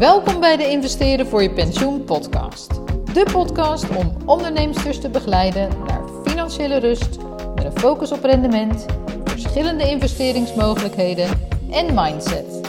Welkom bij de Investeren voor je pensioen podcast. De podcast om onderneemsters te begeleiden naar financiële rust met een focus op rendement, verschillende investeringsmogelijkheden en mindset.